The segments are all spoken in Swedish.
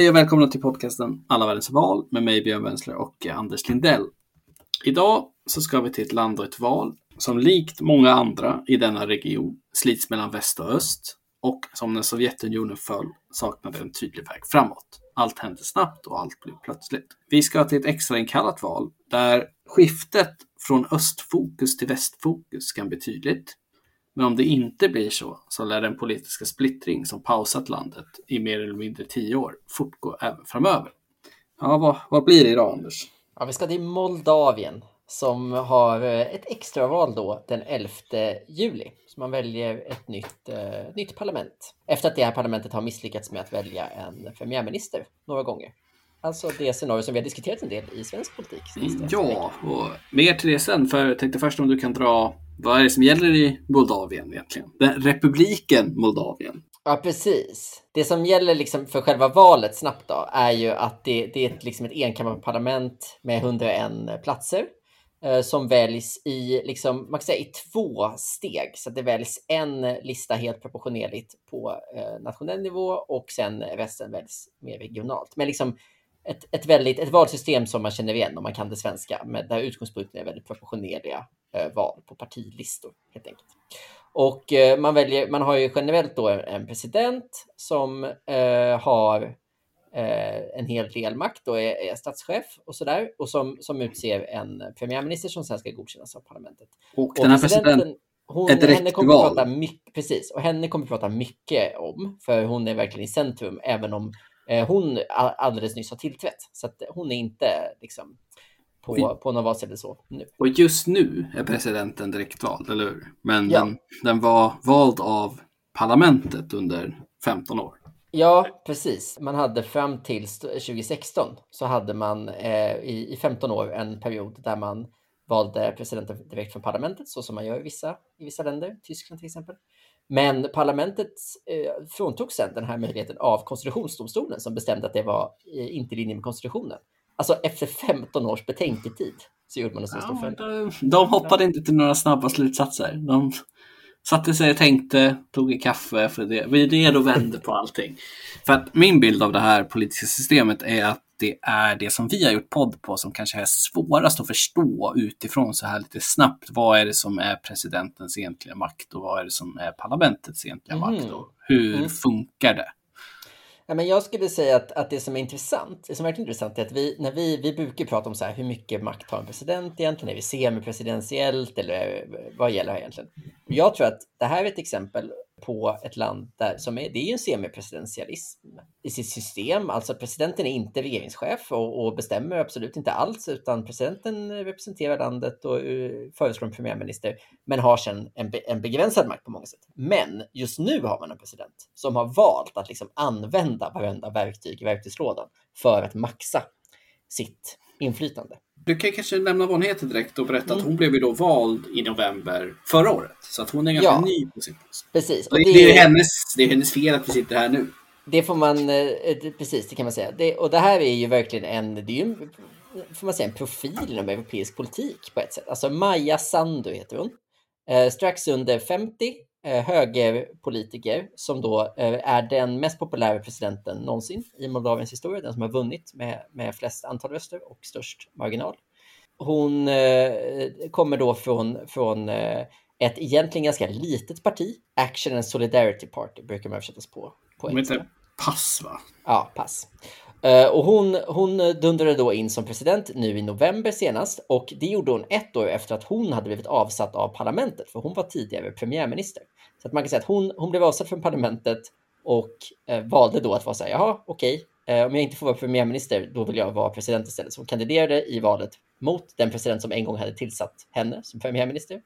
Hej och välkomna till podcasten Alla världens val med mig Björn Wensler och eh, Anders Lindell. Idag så ska vi till ett land och ett val som likt många andra i denna region slits mellan väst och öst och som när Sovjetunionen föll saknade en tydlig väg framåt. Allt hände snabbt och allt blev plötsligt. Vi ska till ett extrainkallat val där skiftet från östfokus till västfokus kan bli tydligt. Men om det inte blir så, så lär den politiska splittring som pausat landet i mer eller mindre tio år fortgå även framöver. Ja, vad, vad blir det idag, Anders? Ja, vi ska till Moldavien som har eh, ett extraval då den 11 juli. Så man väljer ett nytt, eh, nytt parlament. Efter att det här parlamentet har misslyckats med att välja en premiärminister några gånger. Alltså det scenario som vi har diskuterat en del i svensk politik. Ja, och mer till det sen. För jag tänkte först om du kan dra vad är det som gäller i Moldavien egentligen? Den, republiken Moldavien. Ja, precis. Det som gäller liksom för själva valet snabbt då är ju att det, det är ett, liksom ett enkammarparlament med 101 platser eh, som väljs i, liksom, man kan säga, i två steg. Så det väljs en lista helt proportionerligt på eh, nationell nivå och sen resten väljs mer regionalt. Men liksom ett, ett, väldigt, ett valsystem som man känner igen om man kan det svenska, med där utgångspunkten är väldigt proportionerliga eh, val på partilistor helt enkelt. Och eh, man, väljer, man har ju generellt då en president som eh, har eh, en hel del makt och är, är statschef och sådär och som, som utser en premiärminister som sen ska godkännas av parlamentet. Och, och den här presidenten hon, henne kommer prata mycket, precis, och henne kommer vi prata mycket om, för hon är verkligen i centrum, även om hon alldeles nyss har tillträtt. Så att hon är inte liksom på, på någon valsedel så nu. Och just nu är presidenten direktvald, eller hur? Men ja. den, den var vald av parlamentet under 15 år. Ja, precis. Man hade fram till 2016 så hade man eh, i, i 15 år en period där man valde presidenten direkt från parlamentet, så som man gör i vissa, i vissa länder, Tyskland till exempel. Men parlamentet eh, fråntog sedan den här möjligheten av konstitutionsdomstolen som bestämde att det var eh, inte i linje med konstitutionen. Alltså efter 15 års betänketid så gjorde man en så stor ja, de, de hoppade inte till några snabba slutsatser. De satte sig och tänkte, tog en kaffe, för det, vi är redo och vände på allting. För att min bild av det här politiska systemet är att det är det som vi har gjort podd på som kanske är svårast att förstå utifrån så här lite snabbt. Vad är det som är presidentens egentliga makt och vad är det som är parlamentets egentliga mm. makt och hur mm. funkar det? Ja, men jag skulle säga att, att det som är intressant, det som är intressant är att vi, när vi, vi brukar prata om så här, hur mycket makt har en president egentligen? Är vi semipresidentiellt eller vad gäller egentligen? Jag tror att det här är ett exempel på ett land där, som är, det är ju en semipresidentialism i sitt system. Alltså presidenten är inte regeringschef och, och, bestämmer absolut inte alls, utan presidenten representerar landet och uh, föreslår en premiärminister, men har sedan en, be, en begränsad makt på många sätt. Men just nu har man en president som har valt att liksom använda varenda verktyg i verktygslådan för att maxa sitt inflytande. Du kan kanske nämna vad hon heter direkt och berätta mm. att hon blev ju då vald i november förra året. Så att hon är ganska ja, ny på sin post. Precis. Och det, det, är hennes, det är hennes fel att vi sitter här nu. Det får man, eh, precis det kan man säga. Det, och det här är ju verkligen en, det är ju, får man säga, en profil inom europeisk politik på ett sätt. Alltså Maja Sandu heter hon. Eh, strax under 50, eh, högerpolitiker som då eh, är den mest populära presidenten någonsin i Moldaviens historia, den som har vunnit med, med flest antal röster och störst marginal. Hon eh, kommer då från, från eh, ett egentligen ganska litet parti, Action and Solidarity Party brukar man översättas på. på De heter Pass va? Ja, Pass. Uh, och hon, hon dundrade då in som president nu i november senast och det gjorde hon ett år efter att hon hade blivit avsatt av parlamentet, för hon var tidigare premiärminister. Så att man kan säga att hon, hon blev avsatt från parlamentet och uh, valde då att vara så här, jaha, okej, okay, uh, om jag inte får vara premiärminister, då vill jag vara president istället. Så hon kandiderade i valet mot den president som en gång hade tillsatt henne som premiärminister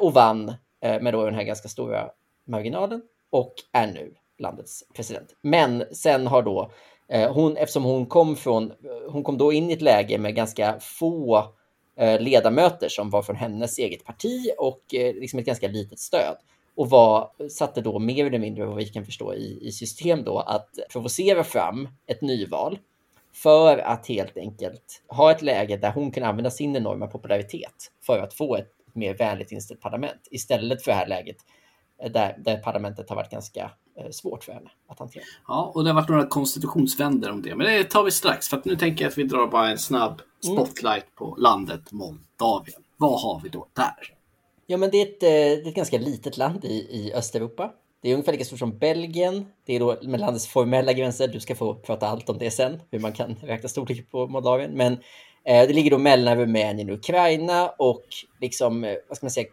och vann med då den här ganska stora marginalen och är nu landets president. Men sen har då Eh, hon, eftersom hon kom, från, hon kom då in i ett läge med ganska få eh, ledamöter som var från hennes eget parti och eh, liksom ett ganska litet stöd. Och var, satte då mer eller mindre vad vi kan förstå i, i system då att provocera fram ett nyval för att helt enkelt ha ett läge där hon kan använda sin enorma popularitet för att få ett mer vänligt inställt parlament istället för det här läget där, där parlamentet har varit ganska eh, svårt för henne att hantera. Ja, och det har varit några konstitutionsvänder om det, men det tar vi strax för att nu tänker jag att vi drar bara en snabb Mm. spotlight på landet Moldavien. Vad har vi då där? Ja, men det är ett, eh, det är ett ganska litet land i, i Östeuropa. Det är ungefär lika stort som Belgien. Det är då med landets formella gränser. Du ska få prata allt om det sen, hur man kan räkna storlek på Moldavien. Men eh, det ligger då mellan Rumänien och Ukraina och liksom, eh, vad ska man säga,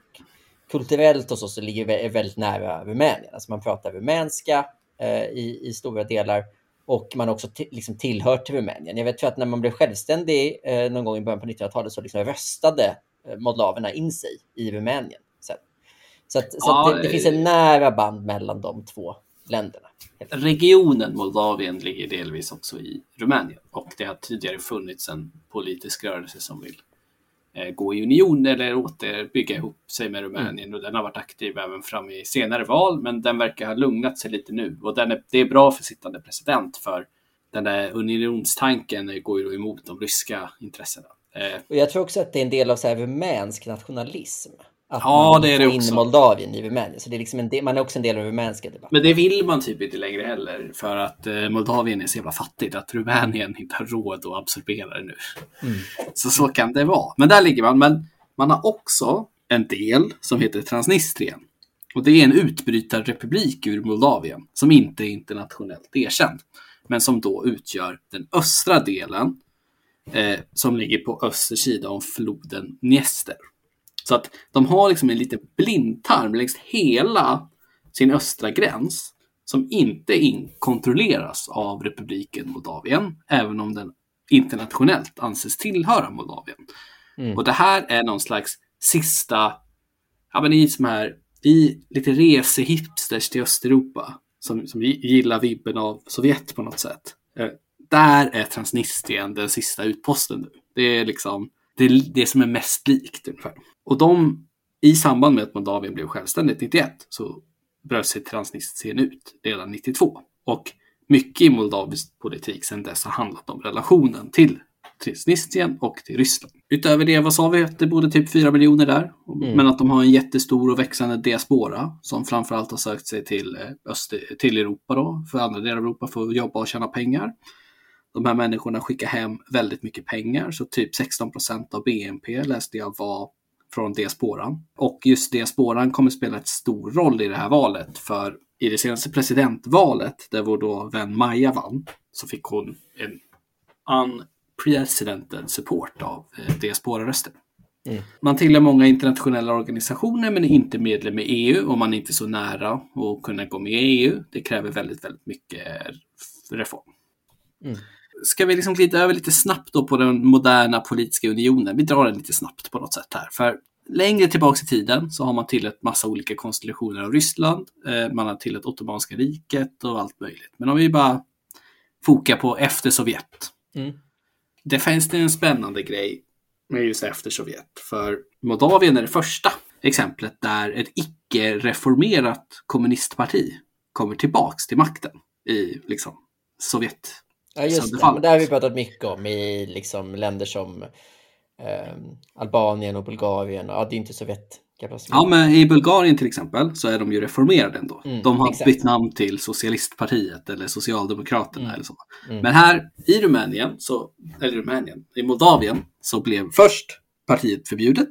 kulturellt och så, så ligger det vä- väldigt nära Rumänien. Alltså man pratar rumänska eh, i, i stora delar och man har också liksom tillhör till Rumänien. Jag vet att när man blev självständig eh, någon gång i början på 1900-talet så liksom röstade eh, moldaverna in sig i Rumänien. sen. Så, att, så Ja, det, det finns eh. en nära band mellan de två länderna. Regionen Moldavien ligger delvis också i Rumänien och det har tidigare funnits en politisk rörelse som vill eh, gå i union eller återbygga ihop sig med Rumänien och den har varit aktiv även fram i senare val men den verkar ha lugnat sig lite nu och den är, det är bra för sittande president för den där unionstanken går ju då emot de ryska intressena. Eh, Och jag tror också att det är en del av så här rumänsk nationalism. Att Ja, man det är det in också. Moldavien i Rumänien. Så det är liksom en del, man är också en del av rumänska debatten. Men det vill man typ inte längre heller för att eh, Moldavien är så jävla fattigt att Rumänien inte har råd att absorbera det nu. Så så kan det vara. Men där ligger man. Men man har också en del som heter Transnistrien. Och det är en utbrytarrepublik ur Moldavien som inte är internationellt erkänd. Men som då utgör den östra delen eh, som ligger på öster sida om floden Dniester. Så att de har liksom en liten blindtarm längs hela sin östra gräns som inte in kontrolleras av republiken Moldavien, även om den internationellt anses tillhöra Moldavien. Mm. Och det här är någon slags sista, ja men i som här, i lite resehipsters till Östeuropa, som, som gillar vibben av Sovjet på något sätt. Eh, där är Transnistrien den sista utposten nu. Det är liksom det, är det som är mest likt ungefär. Och de, i samband med att Moldavien blev självständigt 91 så bröt sig Transnistrien ut redan 92. Och mycket i moldavisk politik sedan dess har handlat om relationen till Transnistrien och till Ryssland. Utöver det, vad sa vi? Att det bodde typ 4 miljoner där. Mm. Men att de har en jättestor och växande diaspora som framförallt har sökt sig till, eh, öster, till Europa då, för andra delar av Europa för att jobba och tjäna pengar. De här människorna skickar hem väldigt mycket pengar, så typ 16 procent av BNP läste jag var från diasporan. Och just diasporan kommer spela ett stor roll i det här valet, för i det senaste presidentvalet, där vår då vän Maja vann, så fick hon en unprecedented support av eh, diasporaröster. Mm. Man tillhör många internationella organisationer men är inte medlem i EU och man är inte så nära att kunna gå med i EU. Det kräver väldigt, väldigt mycket reform. Mm. Ska vi liksom glida över lite snabbt då på den moderna politiska unionen? Vi drar den lite snabbt på något sätt här. För längre tillbaks i tiden så har man tillhört massa olika konstellationer av Ryssland. Eh, man har tillhört Ottomanska riket och allt möjligt. Men om vi bara fokar på efter Sovjet. Mm. Det finns det en spännande grej med just efter Sovjet. För Moldavien är det första exemplet där ett icke-reformerat kommunistparti kommer tillbaks till makten i liksom Sovjet. Ja, just det. Men det har vi pratat mycket om i liksom länder som eh, Albanien och Bulgarien. Ja, det är inte Sovjet. Ja, men i Bulgarien till exempel så är de ju reformerade ändå. Mm, de har exakt. bytt namn till Socialistpartiet eller Socialdemokraterna Mm. eller så. Mm. Men här i Rumänien, så, eller Rumänien, i Moldavien så blev först partiet förbjudet,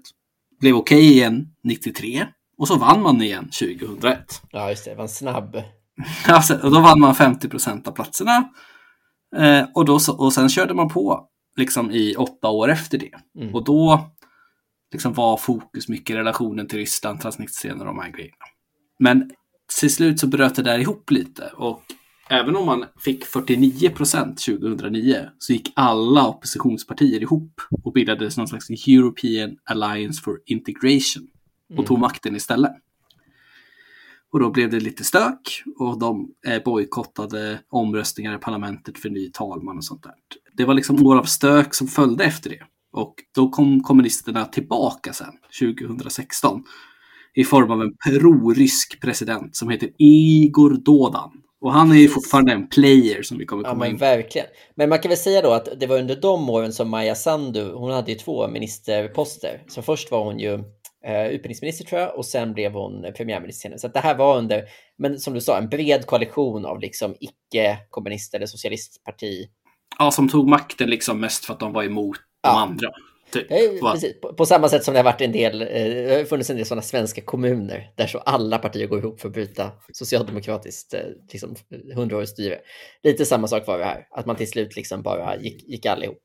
blev okej igen 93 och så vann man igen 2001. Ja, just det. Det var en snabb. Alltså, och då vann man 50 procent av platserna. Eh, och, då, och sen körde man på liksom i åtta år efter det. Mm. Och då liksom var fokus mycket i relationen till Ryssland, Transnistrien och de här grejerna. Men till slut så bröt det där ihop lite. Och även om man fick 49 procent 2009 så gick alla oppositionspartier ihop och bildade någon slags European Alliance for Integration och tog makten istället. Och då blev det lite stök och de eh, bojkottade omröstningar i parlamentet för ny talman och sånt där. Det var liksom år av stök som följde efter det. Och då kom kommunisterna tillbaka sen, 2016, i form av en pro-rysk president som heter Igor Dodan. Och han är ju fortfarande en player som vi kommer Ja, komma men in på. verkligen. Men man kan väl säga då att det var under de åren som Maja Sandu, hon hade ju två ministerposter. Så först var hon ju eh, utbildningsminister tror jag och sen blev hon premiärminister senare. Så det här var under, men som du sa, en bred koalition av liksom icke-kommunister eller socialistparti. Ja, som tog makten liksom mest för att de var emot ja. de andra. Typ. Ja, precis. På, på, samma sätt som det har varit en del, eh, funnits en del sådana svenska kommuner där så alla partier går ihop för att bryta socialdemokratiskt eh, liksom, hundraårigt styre. Lite samma sak var det här, att man till slut liksom bara gick, gick allihop.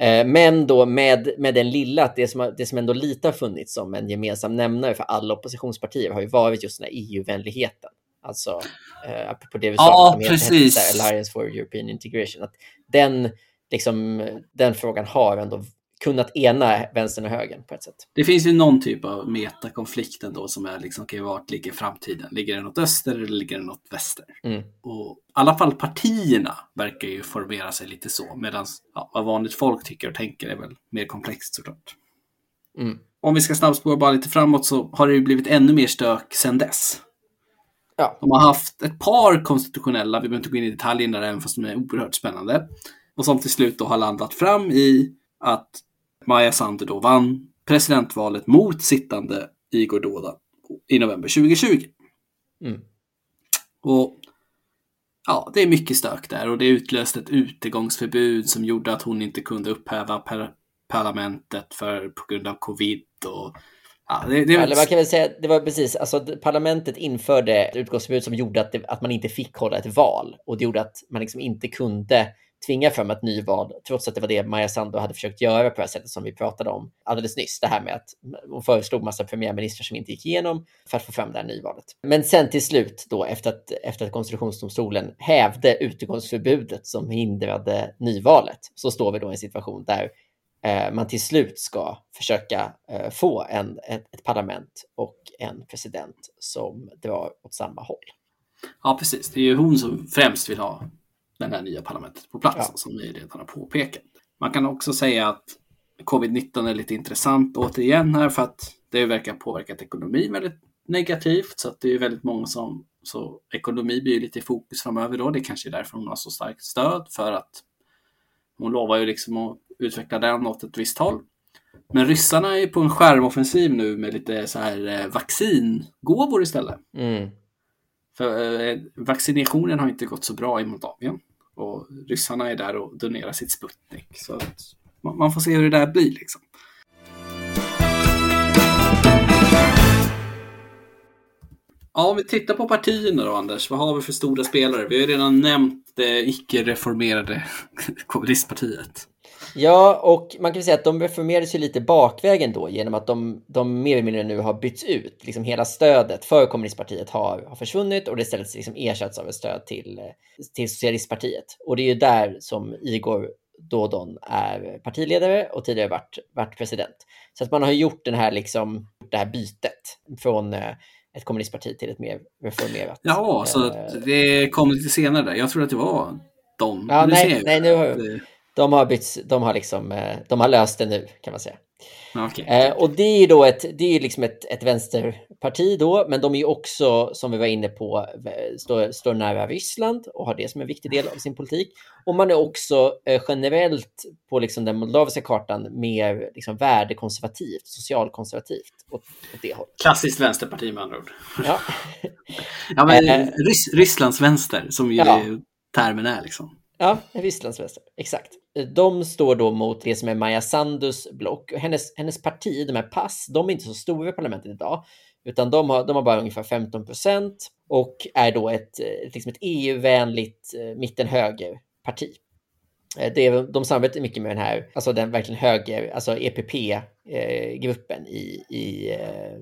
Eh, men då med, med den lilla, att det som, det som ändå lite har funnits som en gemensam nämnare för alla oppositionspartier har ju varit just den här EU-vänligheten. Alltså, eh, apropå det vi sa, ja, precis. Alliance for European Integration, att den, liksom, den frågan har ändå kunnat ena vänstern och högern på ett sätt. Det finns ju någon typ av metakonflikt ändå som är liksom, okay, vart ligger framtiden? Ligger den åt öster eller ligger den åt väster? Mm. Och i alla fall partierna verkar ju formera sig lite så, medan ja, vad vanligt folk tycker och tänker är väl mer komplext såklart. Mm. Om vi ska snabbspåra bara lite framåt så har det ju blivit ännu mer stök sedan dess. Ja. De har haft ett par konstitutionella, vi behöver inte gå in i detaljerna även fast de är oerhört spännande. Och som till slut då har landat fram i att Maja Sander då vann presidentvalet mot sittande Igor Doda i november 2020. Mm. Och ja, det är mycket stök där och det utlöste ett utegångsförbud som gjorde att hon inte kunde upphäva per parlamentet för, på grund av covid och Ja, det, det... Eller man kan väl säga, det var precis, alltså parlamentet införde ett utgångsförbud som gjorde att, det, att man inte fick hålla ett val och det gjorde att man liksom inte kunde tvinga fram ett nyval, trots att det var det Maja Sandu hade försökt göra på det här sättet som vi pratade om alldeles nyss. Det här med att hon föreslog massa premiärministrar som inte gick igenom för att få fram det här nyvalet. Men sen till slut då efter att, efter att konstitutionsdomstolen hävde utegångsförbudet som hindrade nyvalet så står vi då i en situation där eh, man till slut ska försöka eh, få en, ett, ett parlament och en president som drar åt samma håll. Ja, precis. Det är ju hon som främst vill ha det här nya parlamentet på plats, ja. som ni redan har påpekat. Man kan också säga att covid-19 är lite intressant återigen här för att det verkar påverkat ekonomin väldigt negativt. Så att det är väldigt många som, så ekonomi blir lite i fokus framöver då. Det kanske är därför hon har så starkt stöd för att hon lovar ju liksom att utveckla den åt ett visst håll. Men ryssarna är på en skärmoffensiv nu med lite så här eh, vaccingåvor istället. Mm. För eh, vaccinationen har inte gått så bra i Moldavien. Och ryssarna är där och donerar sitt Sputnik. Så att man får se hur det där blir liksom. Ja, om vi tittar på partierna då, Anders. Vad har vi för stora spelare? Vi har ju redan nämnt det icke-reformerade kommunistpartiet. Ja, och man kan säga att de reformerades ju lite bakvägen då genom att de, de mer eller mindre nu har bytts ut. Liksom hela stödet för kommunistpartiet har, har försvunnit och det istället liksom ersatts av ett stöd till, till socialistpartiet. Och det är ju där som Igor Dodon är partiledare och tidigare varit, varit president. Så att man har gjort den här liksom, det här bytet från eh, ett kommunistparti till ett mer reformerat. Ja, så äh, det kom lite senare där. Jag tror att det var de. Ja, nej, nej, nu har, de har bytt, de har liksom, eh, de har löst det nu kan man säga. Okay. Eh, och det är ju då ett, det är liksom ett, ett vänsterparti då, men de är också, som vi var inne på, står, står nära Ryssland och har det som en viktig del av sin politik. Och man är också eh, generellt på liksom den moldaviska kartan mer liksom värdekonservativt, socialkonservativt åt, åt det hållet. Klassiskt vänsterparti med andra ord. Ja. ja men eh, Rys Rysslands vänster, som ju ja. termen är liksom. Ja, en vänster, exakt. De står då mot det som är Maja Sandus block. Hennes, hennes parti, de här pass, de är inte så stora i parlamentet idag, utan de har, de har bara ungefär 15 procent och är då ett, liksom ett EU-vänligt eh, mitten-höger-parti. Eh, det är, de samarbetar mycket med den här, alltså den verkligen höger, alltså EPP-gruppen eh, i, i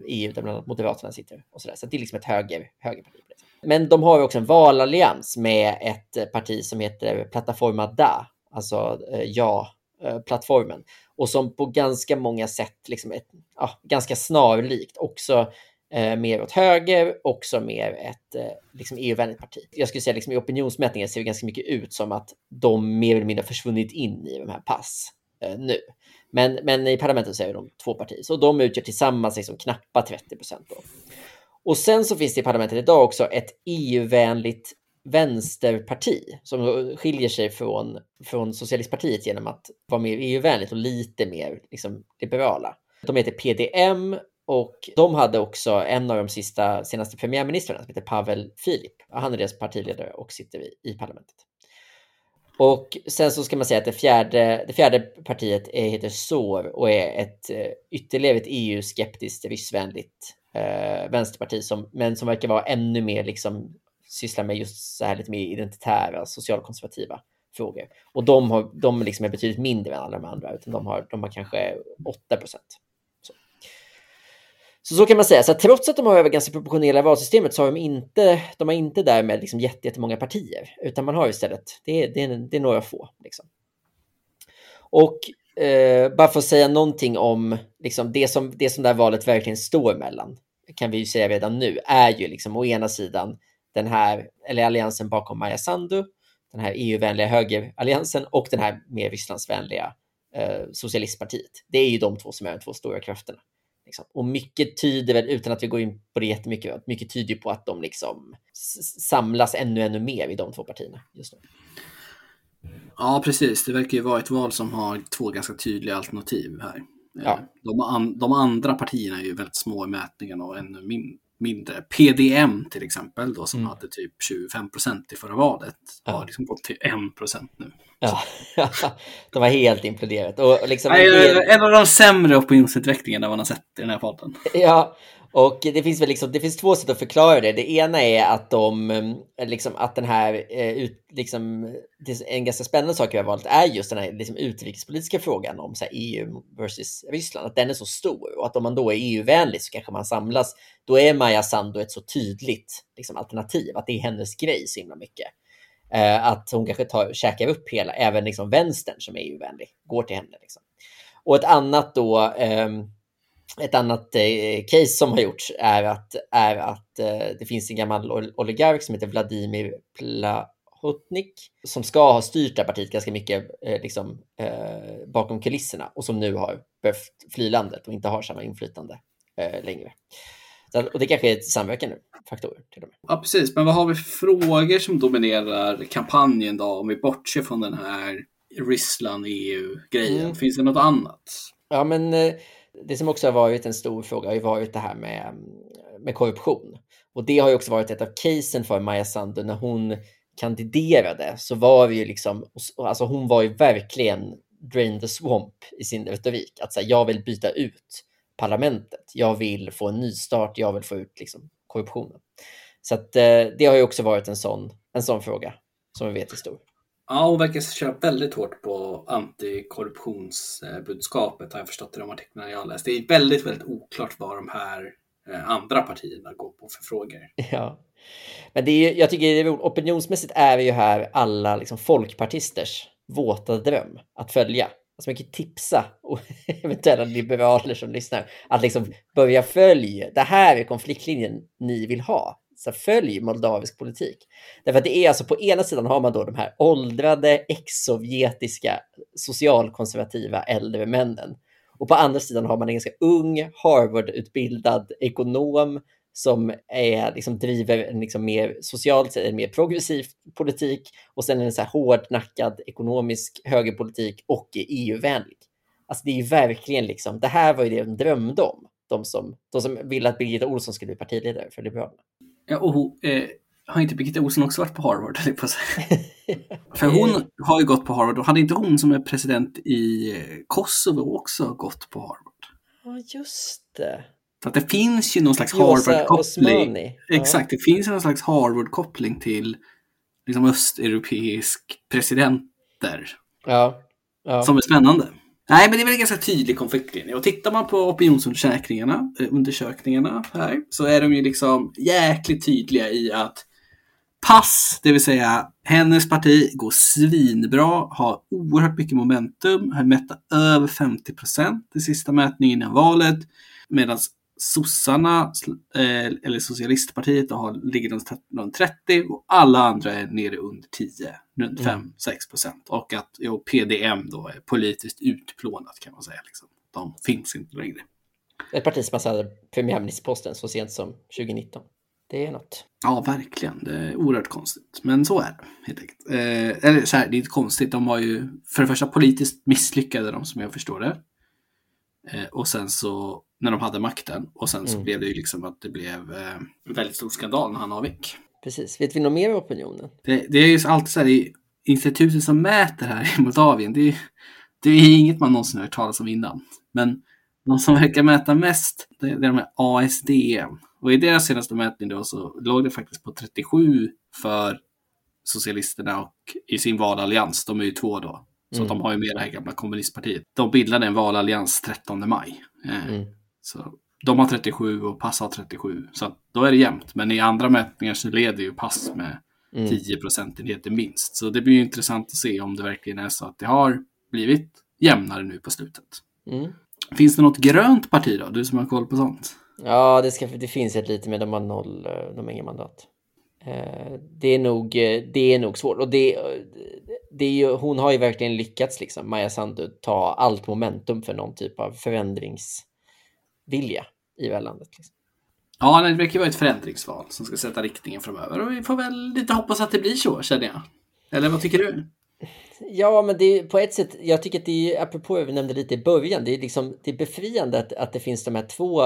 EU, där bland annat Moderaterna sitter och sådär. Så det är liksom ett höger, högerparti. Men de har också en valallians med ett parti som heter Plataforma Da, alltså eh, ja-plattformen. Och som på ganska många sätt, liksom ett, ja, ganska snarlikt, också eh, mer åt höger, också mer ett eh, liksom EU-vänligt parti. Jag skulle säga liksom i opinionsmätningar ser det ganska mycket ut som att de mer eller mindre försvunnit in i de här pass eh, nu. Men, men i parlamentet så är de två partier, så de utgör tillsammans liksom knappa 30 procent. Och sen så finns det i parlamentet idag också ett EU-vänligt vänsterparti som skiljer sig från, från socialistpartiet genom att vara mer EU-vänligt och lite mer liksom, liberala. De heter PDM och de hade också en av de sista, senaste premiärministrarna som heter Pavel Filip. Han är deras partiledare och sitter i, i parlamentet. Och sen så ska man säga att det fjärde, det fjärde partiet är, heter SOR och är ett eh, ytterligare ett EU-skeptiskt, ryssvänligt eh, vänsterparti som, men som verkar vara ännu mer liksom sysslar med just så här lite mer identitära, socialkonservativa frågor. Och de, har, de liksom är betydligt mindre än alla de andra, utan de har, de har kanske 8 procent. Så. så. så kan man säga. Så att trots att de har över ganska proportionella valsystemet så har de inte, de har inte därmed liksom jättemånga partier, utan man har istället, det är, det är, det är några få. Liksom. Och eh, bara för att säga någonting om liksom, det, som, det som det här valet verkligen står mellan, kan vi ju säga redan nu, är ju liksom å ena sidan den här, eller alliansen bakom Maja Sandu, den här EU-vänliga högeralliansen och den här mer Rysslandsvänliga eh, socialistpartiet. Det är ju de två som är de två stora krafterna. Liksom. Och mycket tyder väl, utan att vi går in på det jättemycket, mycket tyder på att de liksom samlas ännu, ännu mer i de två partierna just nu. Ja, precis. Det verkar ju vara ett val som har två ganska tydliga alternativ här. Ja. De, an de, andra partierna är ju väldigt små i mätningen och ännu min mindre. PDM till exempel, då, som mm. hade typ 25 procent i förra valet, ja. har liksom gått till 1 procent nu. Ja, de har helt imploderat. Och liksom Nej, del... En av de sämre opinionsutvecklingarna man har sett i den här podden. Ja, och det finns väl liksom, det finns två sätt att förklara det. Det ena är att de, eh, liksom att den här, eh, ut, liksom, en ganska spännande sak vi har valt är just den här liksom, utrikespolitiska frågan om så här, EU versus Ryssland, att den är så stor och att om man då är EU-vänlig så kanske man samlas. Då är Maja Sandu ett så tydligt liksom, alternativ, att det är hennes grej så himla mycket. Eh, att hon kanske tar, käkar upp hela, även liksom vänstern som är EU-vänlig, går till henne. Liksom. Och ett annat då, eh, ett annat eh, case som har gjorts är att, är att eh, det finns en gammal oligark som heter Vladimir Plahotnik som ska ha styrt det här partiet ganska mycket eh, liksom, eh, bakom kulisserna och som nu har behövt fly landet och inte har samma inflytande eh, längre. Så, och det kanske är samverkande faktorer till och med. Ja, precis. Men vad har vi för frågor som dominerar kampanjen då, om vi bortser från den här Ryssland-EU-grejen? Mm. Finns det något annat? Ja, men eh, det som också har varit en stor fråga har ju varit det här med, med korruption. Och det har ju också varit ett av casen för Maja Sandu när hon kandiderade så var det ju liksom, alltså hon var ju verkligen drain the swamp i sin retorik. Att säga, jag vill byta ut parlamentet. Jag vill få en nystart. Jag vill få ut liksom, korruptionen. Så att, eh, det har ju också varit en sån, en sån fråga som vi vet är stor. Ja, hon verkar köra väldigt hårt på antikorruptionsbudskapet har jag förstått i de artiklarna jag har läst. Det är väldigt, väldigt oklart vad de här eh, andra partierna går på för frågor. Ja, men det är, jag tycker det är, opinionsmässigt är det ju här alla liksom folkpartisters våta dröm att följa. Alltså man kan tipsa och eventuella liberaler som lyssnar att liksom börja följa. Det här är konfliktlinjen ni vill ha så följ moldavisk politik. Därför att det är alltså på ena sidan har man då de här åldrade ex-sovjetiska socialkonservativa äldre männen. Och på andra sidan har man en ganska ung Harvard-utbildad ekonom som är, liksom, driver en liksom mer socialt, en mer progressiv politik och sen en så här hårdnackad ekonomisk högerpolitik och är EU-vänlig. Alltså det är ju verkligen liksom, det här var ju det de drömde om, de som, de som ville att Birgitta Olsson skulle bli partiledare för Liberalerna. Ja, och eh, har inte Birgitta Olsson också varit på Harvard? På För hon har ju gått på Harvard och hade inte hon som är president i eh, Kosovo också gått på Harvard? Ja, just det. Så att det finns ju någon slags Harvard-koppling. Ja. Exakt, det finns någon slags Harvard-koppling till liksom östeuropeisk presidenter. Ja. ja. Som är spännande. Nej, men det är väl en ganska tydlig konfliktlinje. Och tittar man på opinionsundersökningarna eh, undersökningarna här, så är de ju liksom jäkligt tydliga i att pass, det vill säga hennes parti, går svinbra, har oerhört mycket momentum, har mätt över 50 procent i sista mätningen innan valet, medan sossarna, eh, eller socialistpartiet, har, ligger runt 30 och alla andra är nere under 10, runt 5-6 mm. procent. Och att jo, PDM då är politiskt utplånat kan man säga. Liksom. De finns inte längre. Ett parti som hade premiärministerposten så sent som 2019. Det är något. Ja, verkligen. Det är oerhört konstigt. Men så är det helt enkelt. Eh, eller så här, det är inte konstigt. De var ju för det första politiskt misslyckade de som jag förstår det. Eh, och sen så när de hade makten. Och sen så Mm. blev det ju liksom att det blev eh, väldigt stor skandal när han avgick. Precis. Vet vi något mer om opinionen? Det, det är ju alltid så här, är institutet som mäter här i Moldavien. Det är, det är inget man någonsin har hört talas om innan. Men de som verkar mäta mest, det, det är de här ASDM. Och i deras senaste mätning då så låg det faktiskt på 37 för Socialisterna och i sin valallians, de är ju två då. Så Mm. de har ju med det här gamla kommunistpartiet. De bildade en valallians 13 maj. Eh, Mm. Så de har 37 och Pass har 37. Så då är det jämnt. Men i andra mätningar så leder ju Pass med Mm. 10 procentenheter minst. Så det blir ju intressant att se om det verkligen är så att det har blivit jämnare nu på slutet. Mm. Finns det något grönt parti då? Du som har koll på sånt. Ja, det, ska, det finns ett lite, men de har noll, eh, de har inga mandat. Eh, Det är nog, eh, det är nog svårt. Och det, det är ju, hon har ju verkligen lyckats, liksom, Maja Sandu, ta allt momentum för någon typ av vilja i det landet. Liksom. Ja, det verkar vara ett förändringsval som ska sätta riktningen framöver. Och vi får väl lite hoppas att det blir så, känner jag. Eller vad tycker du? Ja, men det är på ett sätt, jag tycker att det är, apropå det vi nämnde lite i början, det är liksom det är befriande att, att det finns de här två,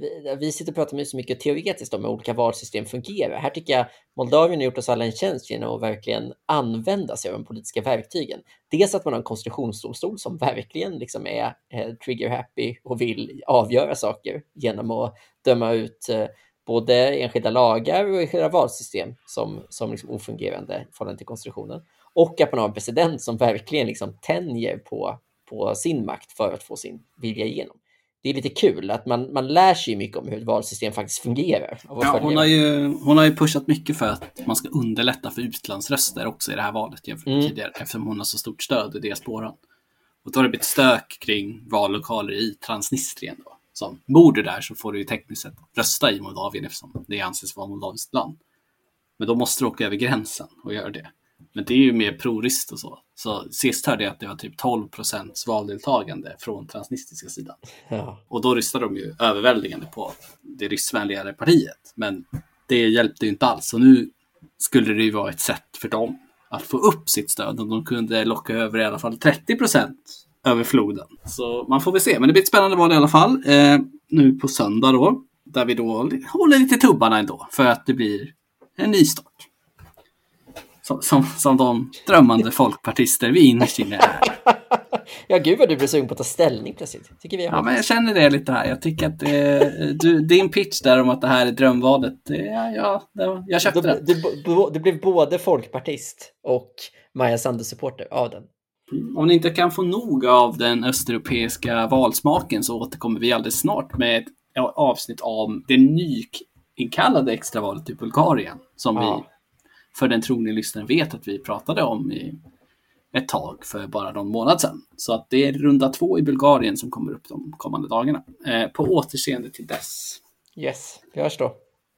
vi, vi sitter och pratar med så mycket teoretiskt om hur olika valsystem fungerar. Här tycker jag Moldavien har gjort oss alla en tjänst genom att verkligen använda sig av de politiska verktygen. Dels att man har en konstitutionsdomstol som verkligen liksom är eh, trigger happy och vill avgöra saker genom att döma ut eh, både enskilda lagar och enskilda valsystem som, som liksom ofungerande i förhållande till konstitutionen. Och att man har en president som verkligen liksom tänjer på, på sin makt för att få sin vilja igenom. Det är lite kul att man, man lär sig mycket om hur ett valsystem faktiskt fungerar. Ja, hon, det. har ju, hon har ju pushat mycket för att man ska underlätta för utlandsröster också i det här valet jämfört med Mm. tidigare eftersom hon har så stort stöd i diasporan. Och då har det blivit stök kring vallokaler i Transnistrien. Då. Som bor du där så får du ju tekniskt sett rösta i Moldavien eftersom det anses vara moldaviskt land. Men då måste du åka över gränsen och göra det. Men det är ju mer prorist och så. Så sist hörde jag att det var typ 12 procents valdeltagande från transnistriska sidan. Ja. Och då röstade de ju överväldigande på det ryssvänligare partiet. Men det hjälpte ju inte alls. Och nu skulle det ju vara ett sätt för dem att få upp sitt stöd. Om de kunde locka över i alla fall 30 procent över floden. Så man får väl se. Men det blir ett spännande val i alla fall. Eh, nu på söndag då. Där vi då håller lite tubbarna ändå. För att det blir en ny start. Som, som, som de drömmande folkpartister vi innerst inne är. ja, gud vad du blir sugen på att ta ställning plötsligt. Tycker vi Ja, men jag känner det lite här. Jag tycker att eh, du, din pitch där om att det här är drömvalet, det, ja, ja, det, jag köpte den. du, du, du blev både folkpartist och Maja Sandu-supporter av den. Om ni inte kan få nog av den östeuropeiska valsmaken så återkommer vi alldeles snart med ett avsnitt om det nyinkallade extravalet i Bulgarien. Som Ja. vi, för den trogne lyssnaren, vet att vi pratade om i ett tag för bara någon månad sedan. Så att det är runda två i Bulgarien som kommer upp de kommande dagarna. Eh, på återseende till dess. Yes, vi hörs då.